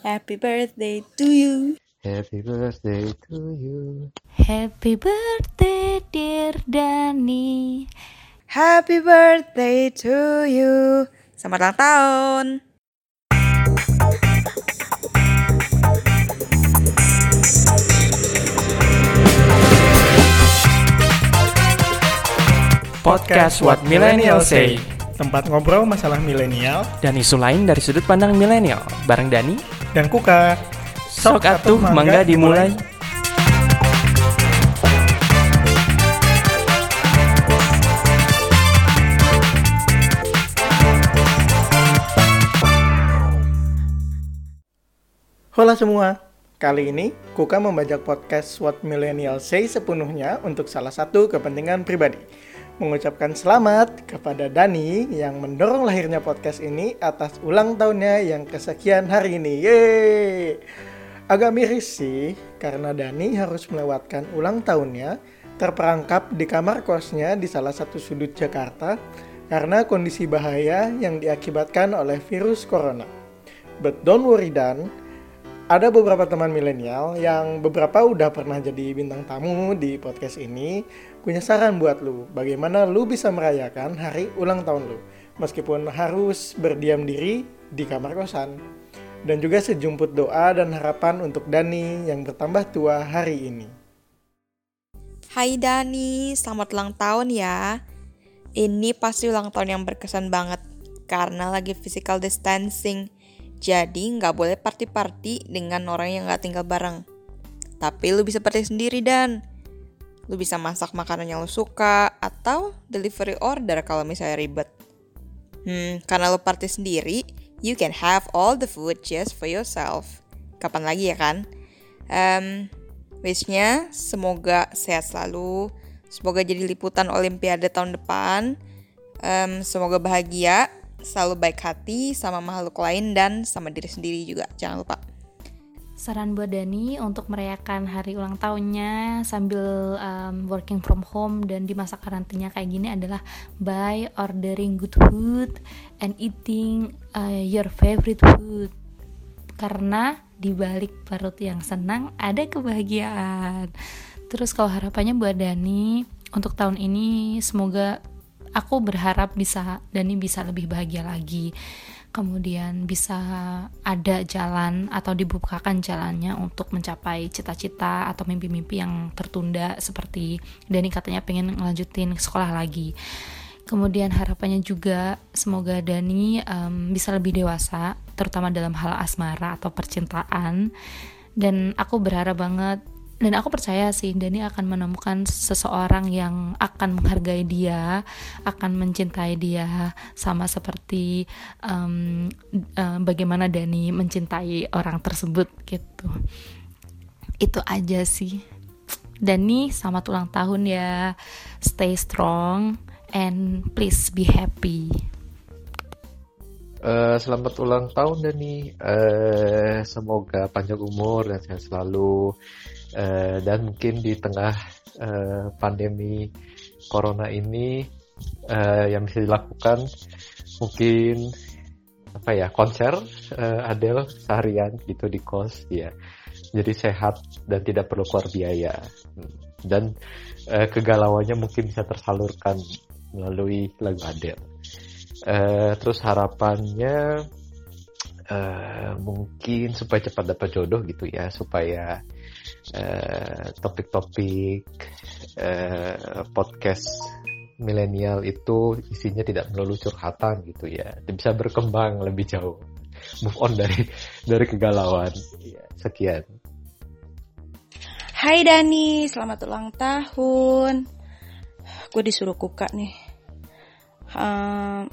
Happy birthday to you. Happy birthday to you. Happy birthday dear Dani. Happy birthday to you. Selamat ulang tahun. Podcast What Millennial Say tempat ngobrol masalah milenial dan isu lain dari sudut pandang milenial bareng Dani dan Kuka. Sok atuh mangga dimulai. Halo semua, kali ini Kuka membajak podcast What Millennial Say sepenuhnya untuk salah satu kepentingan pribadi mengucapkan selamat kepada Dani yang mendorong lahirnya podcast ini atas ulang tahunnya yang kesekian hari ini. Yeay! Agak miris sih, karena Dani harus melewatkan ulang tahunnya terperangkap di kamar kosnya di salah satu sudut Jakarta karena kondisi bahaya yang diakibatkan oleh virus corona. But don't worry Dan, ada beberapa teman milenial yang beberapa udah pernah jadi bintang tamu di podcast ini punya saran buat lu, bagaimana lu bisa merayakan hari ulang tahun lu, meskipun harus berdiam diri di kamar kosan. Dan juga sejumput doa dan harapan untuk Dani yang bertambah tua hari ini. Hai Dani, selamat ulang tahun ya. Ini pasti ulang tahun yang berkesan banget, karena lagi physical distancing. Jadi nggak boleh party-party dengan orang yang nggak tinggal bareng. Tapi lu bisa party sendiri dan Lu bisa masak makanan yang lu suka atau delivery order kalau misalnya ribet. Hmm, karena lu party sendiri, you can have all the food just for yourself. Kapan lagi ya kan? Um, wishnya semoga sehat selalu, semoga jadi liputan Olimpiade tahun depan, um, semoga bahagia, selalu baik hati sama makhluk lain dan sama diri sendiri juga. Jangan lupa. Saran buat Dani untuk merayakan hari ulang tahunnya sambil um, working from home dan di masa karantina kayak gini adalah by ordering good food and eating uh, your favorite food. Karena di balik perut yang senang ada kebahagiaan. Terus kalau harapannya buat Dani untuk tahun ini semoga aku berharap bisa Dani bisa lebih bahagia lagi kemudian bisa ada jalan atau dibukakan jalannya untuk mencapai cita-cita atau mimpi-mimpi yang tertunda seperti Dani katanya pengen ngelanjutin sekolah lagi. Kemudian harapannya juga semoga Dani um, bisa lebih dewasa, terutama dalam hal asmara atau percintaan. Dan aku berharap banget dan aku percaya sih Dani akan menemukan seseorang yang akan menghargai dia, akan mencintai dia sama seperti um, uh, bagaimana Dani mencintai orang tersebut gitu. Itu aja sih. Dani selamat ulang tahun ya. Stay strong and please be happy. Uh, selamat ulang tahun Dani. Uh, semoga panjang umur dan sehat selalu uh, dan mungkin di tengah uh, pandemi corona ini uh, yang bisa dilakukan mungkin apa ya konser uh, Adele seharian gitu di kos ya. Jadi sehat dan tidak perlu keluar biaya. Dan uh, kegalauannya mungkin bisa tersalurkan melalui lagu Adele. Uh, terus harapannya uh, mungkin supaya cepat dapat jodoh gitu ya supaya Eh, topik-topik uh, podcast milenial itu isinya tidak melulu curhatan gitu ya. Bisa berkembang lebih jauh. Move on dari dari kegalauan. Ya, sekian. Hai Dani selamat ulang tahun. Gue disuruh kuka nih. Uh,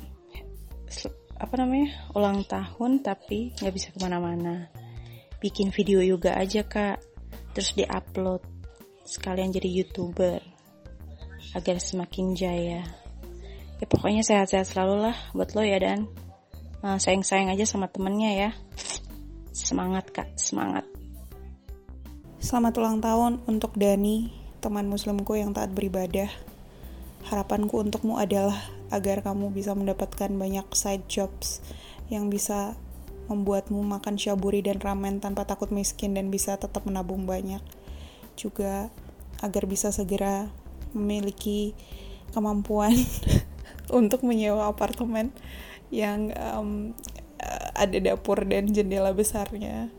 apa namanya? Ulang tahun tapi nggak bisa ke mana-mana. Bikin video yoga aja kak terus diupload. Sekalian jadi youtuber. Agar semakin jaya. Ya pokoknya sehat-sehat selalu lah buat lo ya dan. Uh, sayang-sayang aja sama temennya ya. Semangat kak. Semangat. Selamat ulang tahun untuk Dani, teman muslimku yang taat beribadah. Harapanku untukmu adalah agar kamu bisa mendapatkan banyak side jobs yang bisa membuatmu makan syaburi dan ramen tanpa takut miskin dan bisa tetap menabung banyak. Juga agar bisa segera memiliki kemampuan untuk menyewa apartemen yang um, ada dapur dan jendela besarnya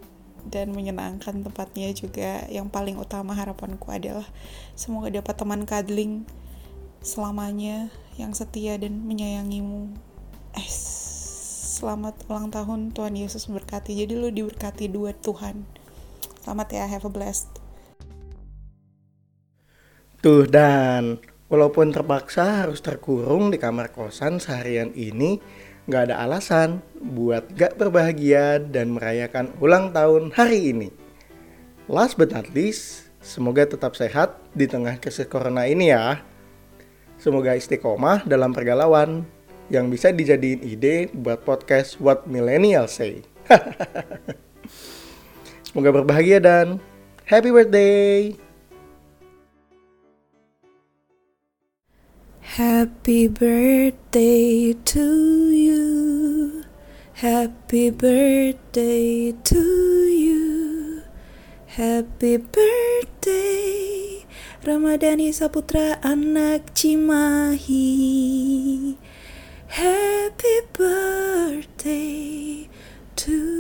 dan menyenangkan tempatnya juga. Yang paling utama harapanku adalah semoga dapat teman cuddling selamanya yang setia dan menyayangimu. Eh selamat ulang tahun Tuhan Yesus berkati jadi lu diberkati dua Tuhan selamat ya have a blessed Tuh dan walaupun terpaksa harus terkurung di kamar kosan seharian ini, nggak ada alasan buat gak berbahagia dan merayakan ulang tahun hari ini. Last but not least, semoga tetap sehat di tengah krisis corona ini ya. Semoga istiqomah dalam pergalauan yang bisa dijadiin ide buat podcast What Millennials Say. Semoga berbahagia dan happy birthday! Happy birthday to you. Happy birthday to you. Happy birthday Ramadhani Saputra anak Cimahi. Happy birthday to